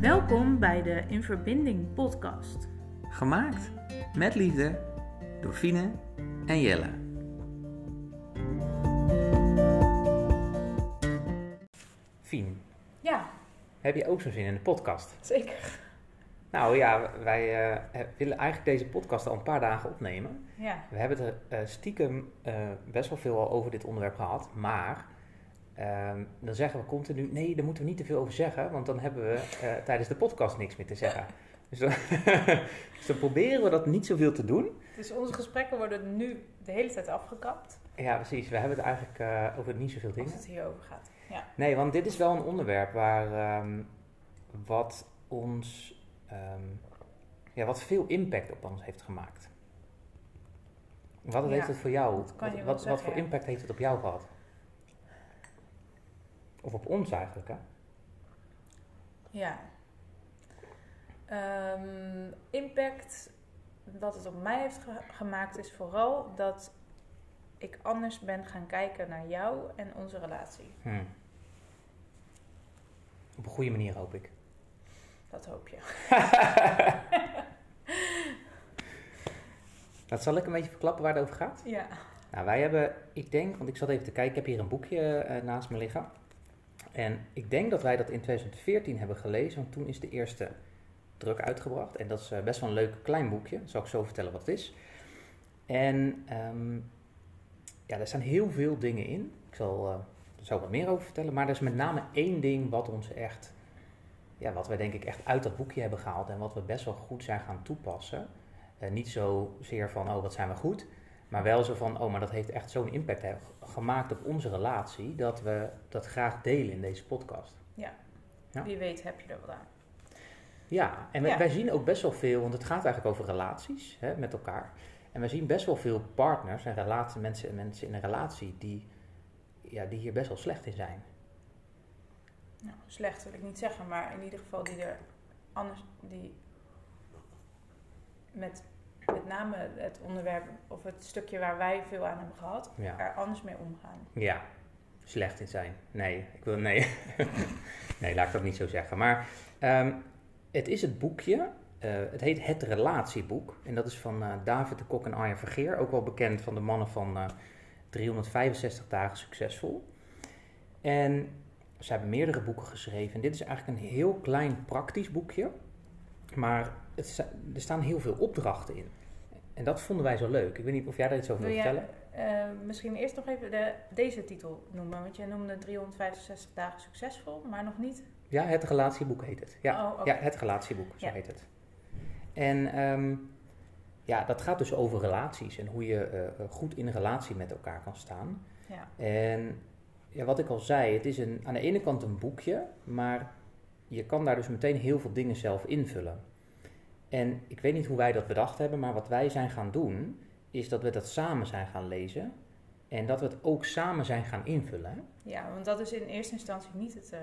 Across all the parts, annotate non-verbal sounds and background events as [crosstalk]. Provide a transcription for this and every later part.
Welkom bij de In Verbinding podcast. Gemaakt met liefde door Fine en Jelle. Fien, Ja, heb je ook zo'n zin in de podcast? zeker. Nou ja, wij eh, willen eigenlijk deze podcast al een paar dagen opnemen. Ja, We hebben het er eh, stiekem eh, best wel veel al over dit onderwerp gehad, maar ehm, dan zeggen we continu, nee, daar moeten we niet te veel over zeggen, want dan hebben we eh, tijdens de podcast niks meer te zeggen. [laughs] Dus dan, [laughs] dus dan proberen we dat niet zoveel te doen. dus onze gesprekken worden nu de hele tijd afgekapt. Ja, precies. We hebben het eigenlijk eh, over niet zoveel dingen. Als het hierover gaat. Ja. Nee, want dit is wel een onderwerp waar ehm, wat ons, ehm, ja, wat veel impact op ons heeft gemaakt. Wat Ja, heeft het voor jou? wat, wat, voor impact heeft het op jou gehad? Of op ons eigenlijk, hè? Ja. Ehm, impact, wat het op mij heeft ge- gemaakt, is vooral dat ik anders ben gaan kijken naar jou en onze relatie. Hm. Op een goede manier, hoop ik. Dat hoop je. [laughs] Dat zal ik een beetje verklappen waar het over gaat. Ja. Nou, wij hebben, ik denk, want ik zat even te kijken, ik heb hier een boekje eh, naast me liggen. En ik denk dat wij dat in 2014 hebben gelezen, want toen is de eerste druk uitgebracht. En dat is eh, best wel een leuk klein boekje, zal ik zo vertellen wat het is. En ehm, ja, er staan heel veel dingen in. Ik zal eh, er zo wat meer over vertellen, maar er is met name één ding wat ons echt, ja, wat wij denk ik echt uit dat boekje hebben gehaald en wat we best wel goed zijn gaan toepassen. Eh, niet zozeer van, oh wat zijn we goed, maar wel zo van, oh, maar dat heeft echt zo'n impact gemaakt op onze relatie, dat we dat graag delen in deze podcast. Ja. Wie weet heb je er wat aan. Ja, en wij, Ja. wij zien ook best wel veel, want het gaat eigenlijk over relaties hè, met elkaar. En wij zien best wel veel partners en relatie, mensen, mensen in een relatie die, ja, die hier best wel slecht in zijn. Nou, slecht wil ik niet zeggen, maar in ieder geval die er anders, die met, met name het onderwerp of het stukje waar wij veel aan hebben gehad, Ja, er anders mee omgaan. ja slecht in zijn. Nee, ik wil, nee. [laughs] nee, laat ik dat niet zo zeggen. Maar ehm, het is het boekje, eh, het heet Het Relatieboek. En dat is van eh, David de Kok en Arjen Vergeer, ook wel bekend van de mannen van eh 365 dagen succesvol. En ze hebben meerdere boeken geschreven. En dit is eigenlijk een heel klein praktisch boekje. Maar het, er staan heel veel opdrachten in. En dat vonden wij zo leuk. Ik weet niet of jij daar iets over Wil wil jij vertellen. eh, misschien eerst nog even de, deze titel noemen? Want jij noemde 365 dagen succesvol, maar nog niet. Ja, het relatieboek heet het. Ja, Oh, ja het relatieboek, zo Ja. heet het. En ehm, ja, dat gaat dus over relaties en hoe je eh, eh, goed in relatie met elkaar kan staan. Ja. En ja, wat ik al zei, het is een, aan de ene kant een boekje, maar je kan daar dus meteen heel veel dingen zelf invullen. En ik weet niet hoe wij dat bedacht hebben, maar wat wij zijn gaan doen, is dat we dat samen zijn gaan lezen. En dat we het ook samen zijn gaan invullen. ja, want dat is in eerste instantie niet het. eh,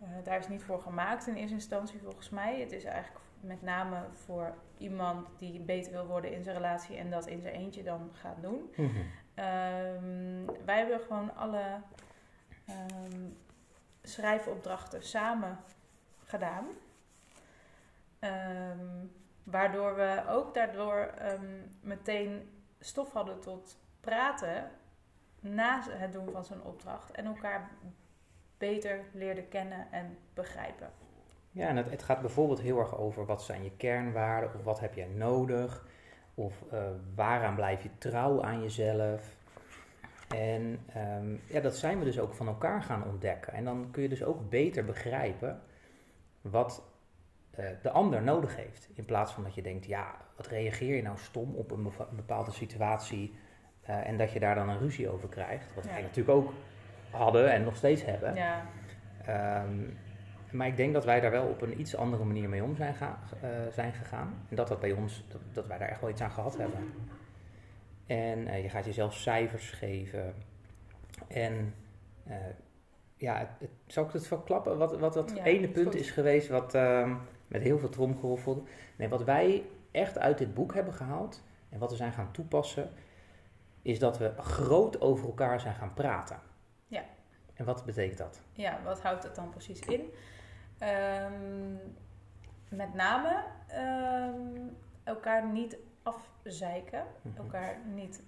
eh, daar is niet voor gemaakt in eerste instantie volgens mij. Het is eigenlijk met name voor iemand die beter wil worden in zijn relatie en dat in zijn eentje dan gaat doen. Ehm, wij hebben gewoon alle ehm, schrijfopdrachten samen gedaan. Ehm, waardoor we ook daardoor ehm, meteen stof hadden tot praten na het doen van zo'n opdracht. En elkaar beter leerden kennen en begrijpen. Ja, en het, gaat bijvoorbeeld heel erg over wat zijn je kernwaarden of wat heb jij nodig of eh, waaraan blijf je trouw aan jezelf. En ehm, ja, dat zijn we dus ook van elkaar gaan ontdekken. En dan kun je dus ook beter begrijpen wat eh, de ander nodig heeft. In plaats van dat je denkt, ja, wat reageer je nou stom op een bepa- bepaalde situatie eh, en dat je daar dan een ruzie over krijgt. Wat Ja. wij natuurlijk ook hadden en nog steeds hebben. Ja, Ehm, maar ik denk dat wij daar wel op een iets andere manier mee om zijn, ga- eh, zijn gegaan. En dat dat bij ons, dat, dat wij daar echt wel iets aan gehad hebben. En je gaat jezelf cijfers geven. En eh, ja, het, het- zal ik het verklappen? Wat, wat dat Ja, ene punt goed. is geweest wat ehm, met heel veel tromgeroffel. Nee, wat wij echt uit dit boek hebben gehaald en wat we zijn gaan toepassen, is dat we groot over elkaar zijn gaan praten. Ja. En wat betekent dat? ja, wat houdt dat dan precies in? Ehm, met name ehm, elkaar niet afzeiken. Mhm. Elkaar niet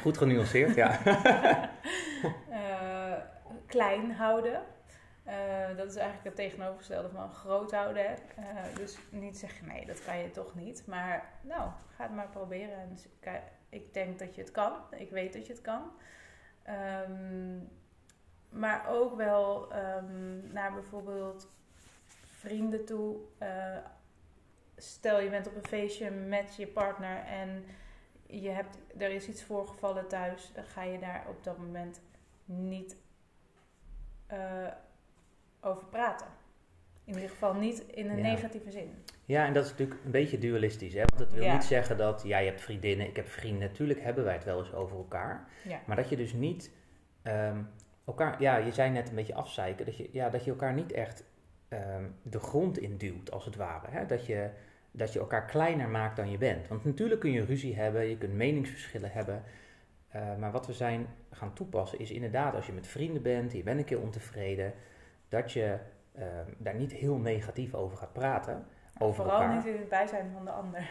Goed genuanceerd, ja. [laughs] eh, klein houden. Eh, dat is eigenlijk het tegenovergestelde van groot houden. hè. Eh, dus niet zeggen, nee, dat kan je toch niet. Maar nou, ga het maar proberen. En ik denk dat je het kan. Ik weet dat je het kan. Ehm, maar ook wel ehm, naar bijvoorbeeld vrienden toe. Eh, stel je bent op een feestje met je partner en je hebt, er is iets voorgevallen thuis. Dan ga je daar op dat moment niet eh, over praten. In ieder geval niet in een Ja. negatieve zin. Ja, en dat is natuurlijk een beetje dualistisch. Hè? Want het wil Ja. niet zeggen dat jij hebt vriendinnen, ik heb vrienden. Natuurlijk hebben wij het wel eens over elkaar. Ja. Maar dat je dus niet ehm, elkaar, ja, je zei net een beetje afzeiken, dat je, ja, dat je elkaar niet echt ehm, de grond induwt, als het ware. Hè? Dat, je, dat je elkaar kleiner maakt dan je bent. Want natuurlijk kun je ruzie hebben, je kunt meningsverschillen hebben. Eh, maar wat we zijn gaan toepassen is inderdaad, als je met vrienden bent, je bent een keer ontevreden, dat je ehm, daar niet heel negatief over gaat praten. Over Vooral elkaar. niet in het bijzijn van de ander.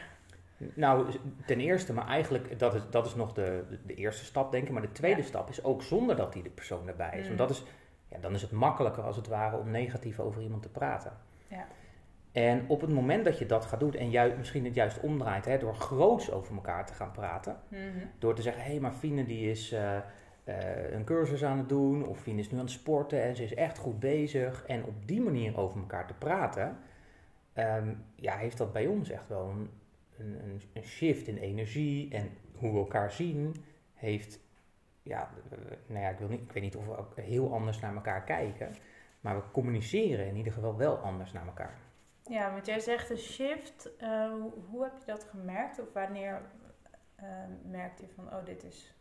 Nou, ten eerste, maar eigenlijk, dat is, dat is nog de, de eerste stap, denk ik. Maar de tweede Ja. stap is ook zonder dat die de persoon erbij is. Mm. Want dat is, ja, dan is het makkelijker als het ware om negatief over iemand te praten. Ja. En op het moment dat je dat gaat doen en ju- misschien het juist omdraait, hè, door groots over elkaar te gaan praten. Mhm. Door te zeggen, hé, hey, maar Fine die is eh, een cursus aan het doen. Of Fine is nu aan het sporten en ze is echt goed bezig. En op die manier over elkaar te praten, ehm, ja, heeft dat bij ons echt wel een, een, een, shift in energie. En hoe we elkaar zien, heeft, ja, eh, nou ja, ik, wil niet, ik weet niet of we ook heel anders naar elkaar kijken. Maar we communiceren in ieder geval wel anders naar elkaar. Ja, want jij zegt een shift. Eh, hoe, heb je dat gemerkt? Of wanneer eh merkte je van, oh, dit is...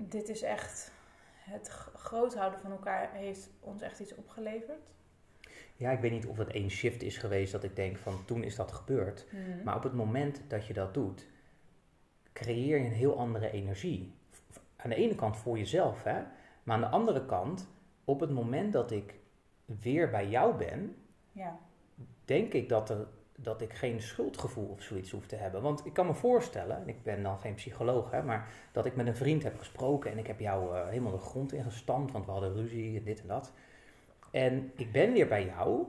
Dit is echt... Het g- groot houden van elkaar heeft ons echt iets opgeleverd. Ja, ik weet niet of het één shift is geweest dat ik denk van toen is dat gebeurd. Mhm. Maar op het moment dat je dat doet, creëer je een heel andere energie. Aan de ene kant voor jezelf, hè? maar aan de andere kant, op het moment dat ik weer bij jou ben, Ja. denk ik dat, er, dat ik geen schuldgevoel of zoiets hoef te hebben. Want ik kan me voorstellen, en ik ben dan geen psycholoog, hè, maar dat ik met een vriend heb gesproken en ik heb jou eh, helemaal de grond ingestampt, want we hadden ruzie en dit en dat. En ik ben weer bij jou,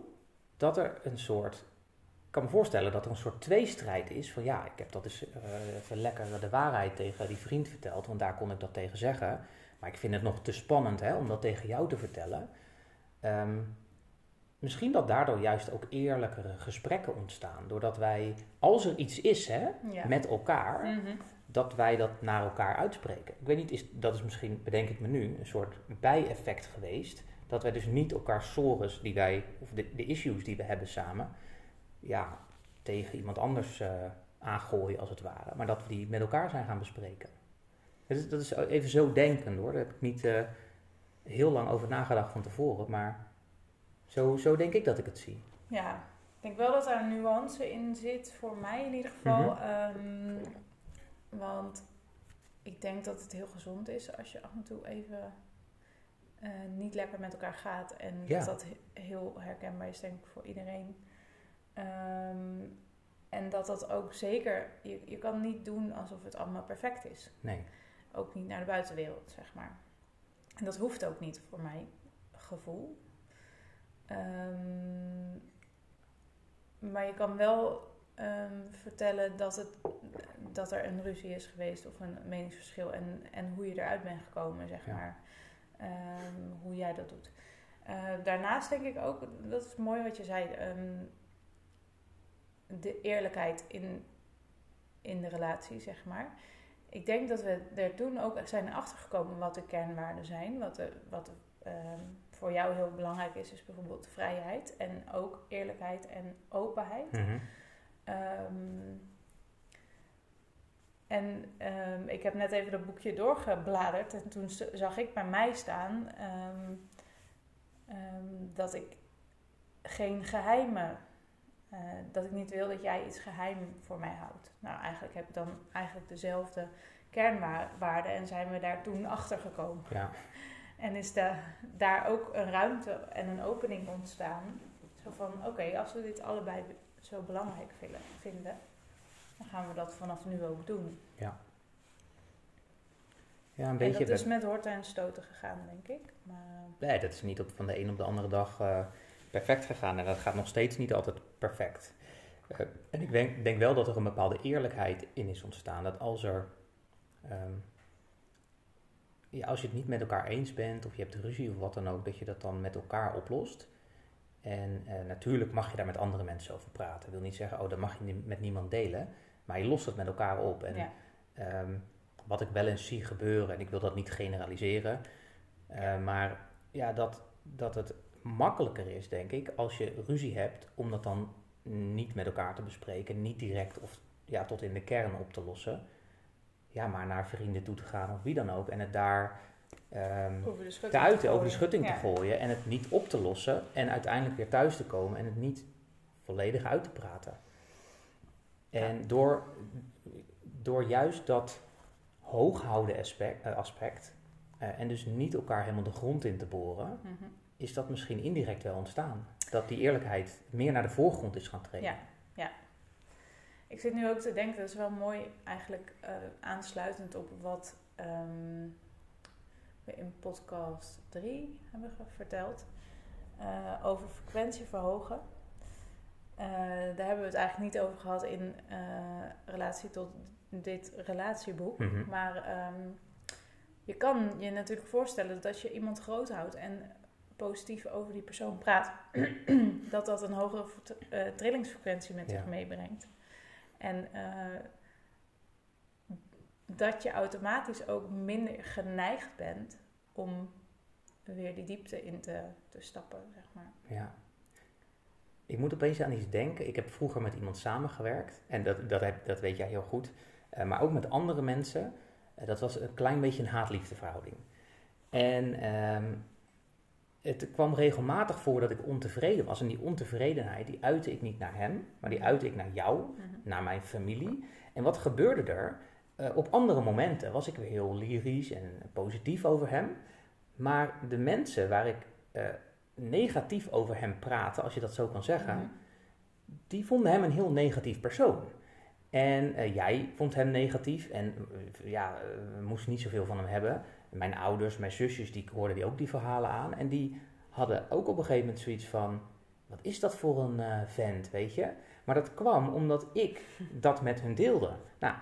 dat er een soort, ik kan me voorstellen dat er een soort tweestrijd is van ja, ik heb dat eens eh, even lekker de waarheid tegen die vriend verteld, want daar kon ik dat tegen zeggen. Maar ik vind het nog te spannend hè, om dat tegen jou te vertellen. Ehm, misschien dat daardoor juist ook eerlijkere gesprekken ontstaan. Doordat wij, als er iets is hè, ja. met elkaar, Mhm. dat wij dat naar elkaar uitspreken. Ik weet niet, is, dat is misschien, bedenk ik me nu, een soort bijeffect geweest. Dat wij dus niet elkaar sores die wij, of de, de issues die we hebben samen, ja, tegen iemand anders eh, aangooien als het ware. Maar dat we die met elkaar zijn gaan bespreken. Dat is, dat is even zo denken hoor. Daar heb ik niet eh, heel lang over nagedacht van tevoren. Maar zo, zo denk ik dat ik het zie. Ja, ik denk wel dat daar een nuance in zit, voor mij in ieder geval. Mhm. Ehm, want ik denk dat het heel gezond is als je af en toe even eh, niet lekker met elkaar gaat. En Ja. dat dat he- heel herkenbaar is, denk ik, voor iedereen. Ehm, en dat dat ook zeker, je, je kan niet doen alsof het allemaal perfect is. Nee. Ook niet naar de buitenwereld, zeg maar. En dat hoeft ook niet voor mijn gevoel. Ehm, maar je kan wel ehm, vertellen dat, het, dat er een ruzie is geweest of een meningsverschil en, en hoe je eruit bent gekomen, zeg Ja. maar. Ehm, hoe jij dat doet. Eh, daarnaast denk ik ook, dat is mooi wat je zei, de eerlijkheid in, in de relatie, zeg maar. Ik denk dat we er toen ook zijn achtergekomen wat de kernwaarden zijn. Wat, de, wat ehm, voor jou heel belangrijk is, is bijvoorbeeld vrijheid en ook eerlijkheid en openheid. Mhm. Ehm, en ehm, ik heb net even dat boekje doorgebladerd en toen zag ik bij mij staan ehm, dat ik geen geheimen, eh, dat ik niet wil dat jij iets geheim voor mij houdt. Nou, eigenlijk heb ik dan eigenlijk dezelfde kernwaarden en zijn we daar toen achter gekomen. Ja. [laughs] En is de, daar ook een ruimte en een opening ontstaan. Zo van, oké, als we dit allebei zo belangrijk vinden, dan gaan we dat vanaf nu ook doen. Ja. Ja, een beetje. En dat is met horten en stoten gegaan, denk ik. Maar... Nee, dat is niet op, van de een op de andere dag uh, perfect gegaan. En dat gaat nog steeds niet altijd perfect. Uh, en ik denk, denk, wel dat er een bepaalde eerlijkheid in is ontstaan. Dat als er. Um, ja, als je het niet met elkaar eens bent, of je hebt ruzie of wat dan ook, dat je dat dan met elkaar oplost. En uh, natuurlijk mag je daar met andere mensen over praten. Ik wil niet zeggen, oh, dat mag je met niemand delen. Maar je lost het met elkaar op. En ja. um, wat ik wel eens zie gebeuren, en ik wil dat niet generaliseren, uh, maar ja, dat, dat het makkelijker is, denk ik, als je ruzie hebt, om dat dan niet met elkaar te bespreken, niet direct of ja, tot in de kern op te lossen. Ja, maar naar vrienden toe te gaan of wie dan ook. En het daar um, te uiten, over de schutting ja. te gooien. En het niet op te lossen. En uiteindelijk weer thuis te komen en het niet volledig uit te praten. En door, door juist dat hooghouden aspect, uh, aspect uh, en dus niet elkaar helemaal de grond in te boren, Mhm. is dat misschien indirect wel ontstaan. Dat die eerlijkheid meer naar de voorgrond is gaan treden. Ja. Ik zit nu ook te denken, dat is wel mooi eigenlijk uh, aansluitend op wat um, we in podcast 3 hebben verteld. Uh, over frequentie verhogen. Uh, daar hebben we het eigenlijk niet over gehad in relatie tot dit relatieboek. Mhm. Maar um, je kan je natuurlijk voorstellen dat als je iemand groot houdt en positief over die persoon praat, [clears throat] dat dat een hogere trillingsfrequentie met zich Ja. meebrengt. En uh, dat je automatisch ook minder geneigd bent om weer die diepte in te, te stappen, zeg maar. Ja. Ik moet opeens aan iets denken. Ik heb vroeger met iemand samengewerkt. En dat, dat, heb, dat weet jij heel goed. Uh, maar ook met andere mensen. Uh, dat was een klein beetje een haat-liefde verhouding. En um, het kwam regelmatig voor dat ik ontevreden was. En die ontevredenheid, die uitte ik niet naar hem. Maar die uitte ik naar jou, Mhm. naar mijn familie. En wat gebeurde er? Uh, op andere momenten was ik weer heel lyrisch en positief over hem. Maar de mensen waar ik uh, negatief over hem praatte, als je dat zo kan zeggen, Mhm. die vonden hem een heel negatief persoon. En uh, jij vond hem negatief en ja, we moesten niet zoveel van hem hebben. Mijn ouders, mijn zusjes, die hoorden die ook die verhalen aan. En die hadden ook op een gegeven moment zoiets van, wat is dat voor een uh, vent, weet je? Maar dat kwam omdat ik dat met hun deelde. Nou,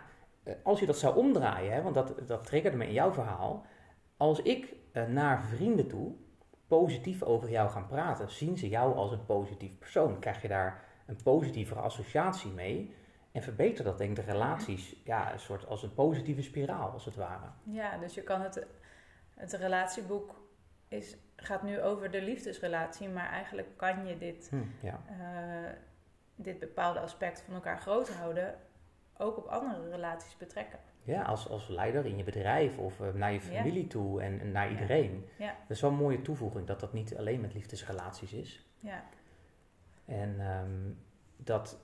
als je dat zou omdraaien, hè, want dat, dat triggerde me in jouw verhaal. Als ik uh, naar vrienden toe positief over jou ga praten, zien ze jou als een positief persoon. Krijg je daar een positievere associatie mee. En verbeter dat, denk ik, de relaties ja, een soort als een positieve spiraal, als het ware. Ja, dus je kan het, het relatieboek is, gaat nu over de liefdesrelatie, maar eigenlijk kan je dit, hm, ja. uh, dit bepaalde aspect van elkaar groot houden ook op andere relaties betrekken. Ja, als, als leider in je bedrijf of uh, naar je familie ja. toe en, en, naar iedereen. Ja. Ja. Dat is wel een mooie toevoeging, dat dat niet alleen met liefdesrelaties is. Ja. En um, dat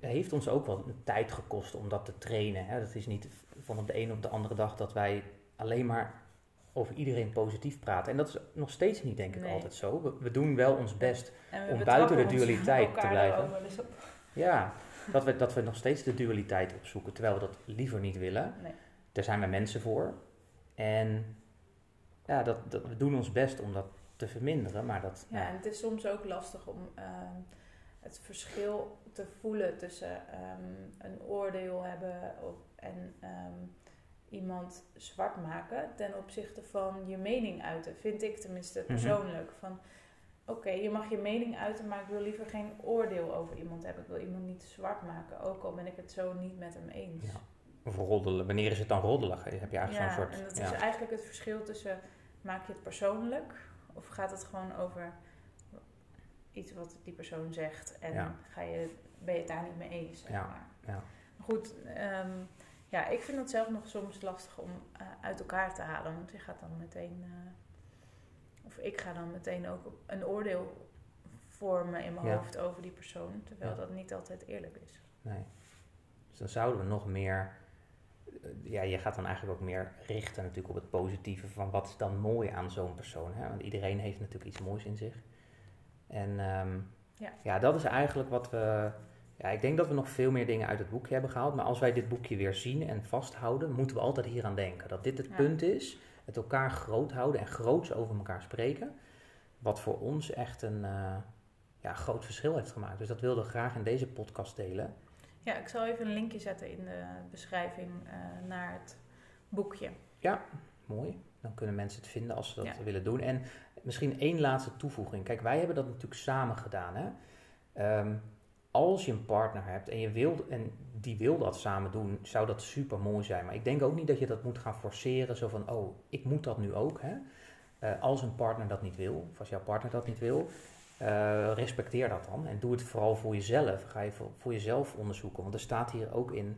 heeft ons ook wel een tijd gekost om dat te trainen. Hè? Dat is niet van op de ene op de andere dag dat wij alleen maar over iedereen positief praten. En dat is nog steeds niet, denk ik, nee. altijd zo. We, we, doen wel ons best om buiten de dualiteit te blijven. Dus Ja, dat we, dat we nog steeds de dualiteit opzoeken, terwijl we dat liever niet willen. Nee. Daar zijn we mensen voor. En ja, dat, dat, we doen ons best om dat te verminderen, maar dat... Ja, en het is soms ook lastig om uh, het verschil te voelen tussen um, een oordeel hebben en um, iemand zwart maken ten opzichte van je mening uiten. Vind ik tenminste persoonlijk. Mm -hmm. Van oké, okay, je mag je mening uiten, maar ik wil liever geen oordeel over iemand hebben. Ik wil iemand niet zwart maken, ook al ben ik het zo niet met hem eens. Ja. Of roddelen. Wanneer is het dan roddelig? Heb je eigenlijk ja, zo'n soort... en dat is eigenlijk het verschil tussen maak je het persoonlijk of gaat het gewoon over iets wat die persoon zegt en ga je, ben je het daar niet mee eens. Zeg ja. maar. ja. Goed, um, ja, ik vind het zelf nog soms lastig om uh, uit elkaar te halen, want je gaat dan meteen, uh, of ik ga dan meteen ook een oordeel vormen in mijn ja. hoofd over die persoon, terwijl dat niet altijd eerlijk is. Nee. Dus dan zouden we nog meer ja, je gaat dan eigenlijk ook meer richten natuurlijk op het positieve van wat is dan mooi aan zo'n persoon. Hè? Want iedereen heeft natuurlijk iets moois in zich. En ehm, Ja. ja, dat is eigenlijk wat we. Ja, ik denk dat we nog veel meer dingen uit het boekje hebben gehaald. Maar als wij dit boekje weer zien en vasthouden, moeten we altijd hier aan denken. Dat dit het Ja. punt is. Het elkaar groot houden en groots over elkaar spreken. Wat voor ons echt een eh, ja, groot verschil heeft gemaakt. Dus dat wilden we graag in deze podcast delen. Ja, ik zal even een linkje zetten in de beschrijving eh, naar het boekje. Mooi. Dan kunnen mensen het vinden als ze dat Ja. willen doen. En misschien één laatste toevoeging. Kijk, wij hebben dat natuurlijk samen gedaan. Hè? Ehm, als je een partner hebt en, je wil, en die wil dat samen doen, zou dat super mooi zijn. Maar ik denk ook niet dat je dat moet gaan forceren. Zo van, oh, ik moet dat nu ook. Hè? Eh, als een partner dat niet wil, of als jouw partner dat niet wil, eh, respecteer dat dan. En doe het vooral voor jezelf. Ga je voor, voor jezelf onderzoeken. Want er staat hier ook in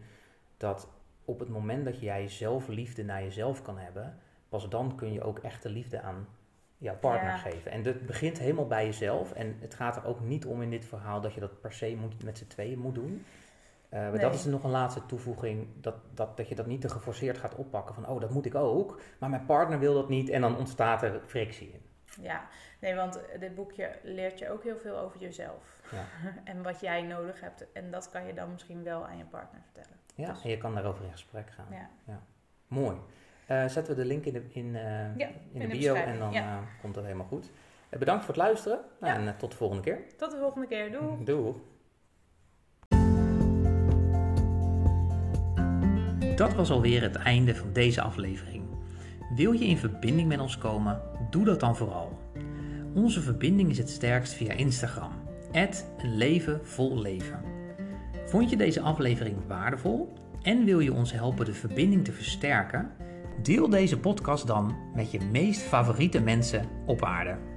dat op het moment dat jij zelf liefde naar jezelf kan hebben, pas dan kun je ook echte liefde aan jouw partner Ja. geven. En dat begint helemaal bij jezelf. En het gaat er ook niet om in dit verhaal dat je dat per se moet, met z'n tweeën moet doen. Eh, maar Nee. Dat is nog een laatste toevoeging, dat, dat, dat je dat niet te geforceerd gaat oppakken van, oh, dat moet ik ook, maar mijn partner wil dat niet en dan ontstaat er frictie in. Ja, nee, want dit boekje leert je ook heel veel over jezelf. Ja. [laughs] en wat jij nodig hebt. En dat kan je dan misschien wel aan je partner vertellen. Ja, Dus- en je kan daarover in gesprek gaan. Ja. Mooi. Eh, zetten we de link in de, in, eh, Ja, in in de de bio en dan ja. eh, komt dat helemaal goed. Eh, bedankt voor het luisteren Nou, Ja. en tot de volgende keer. Tot de volgende keer. Doei! [laughs] Doei. Dat was alweer het einde van deze aflevering. Wil je in verbinding met ons komen? Doe dat dan vooral. Onze verbinding is het sterkst via Instagram. een leven vol leven. Vond je deze aflevering waardevol en wil je ons helpen de verbinding te versterken? Deel deze podcast dan met je meest favoriete mensen op aarde.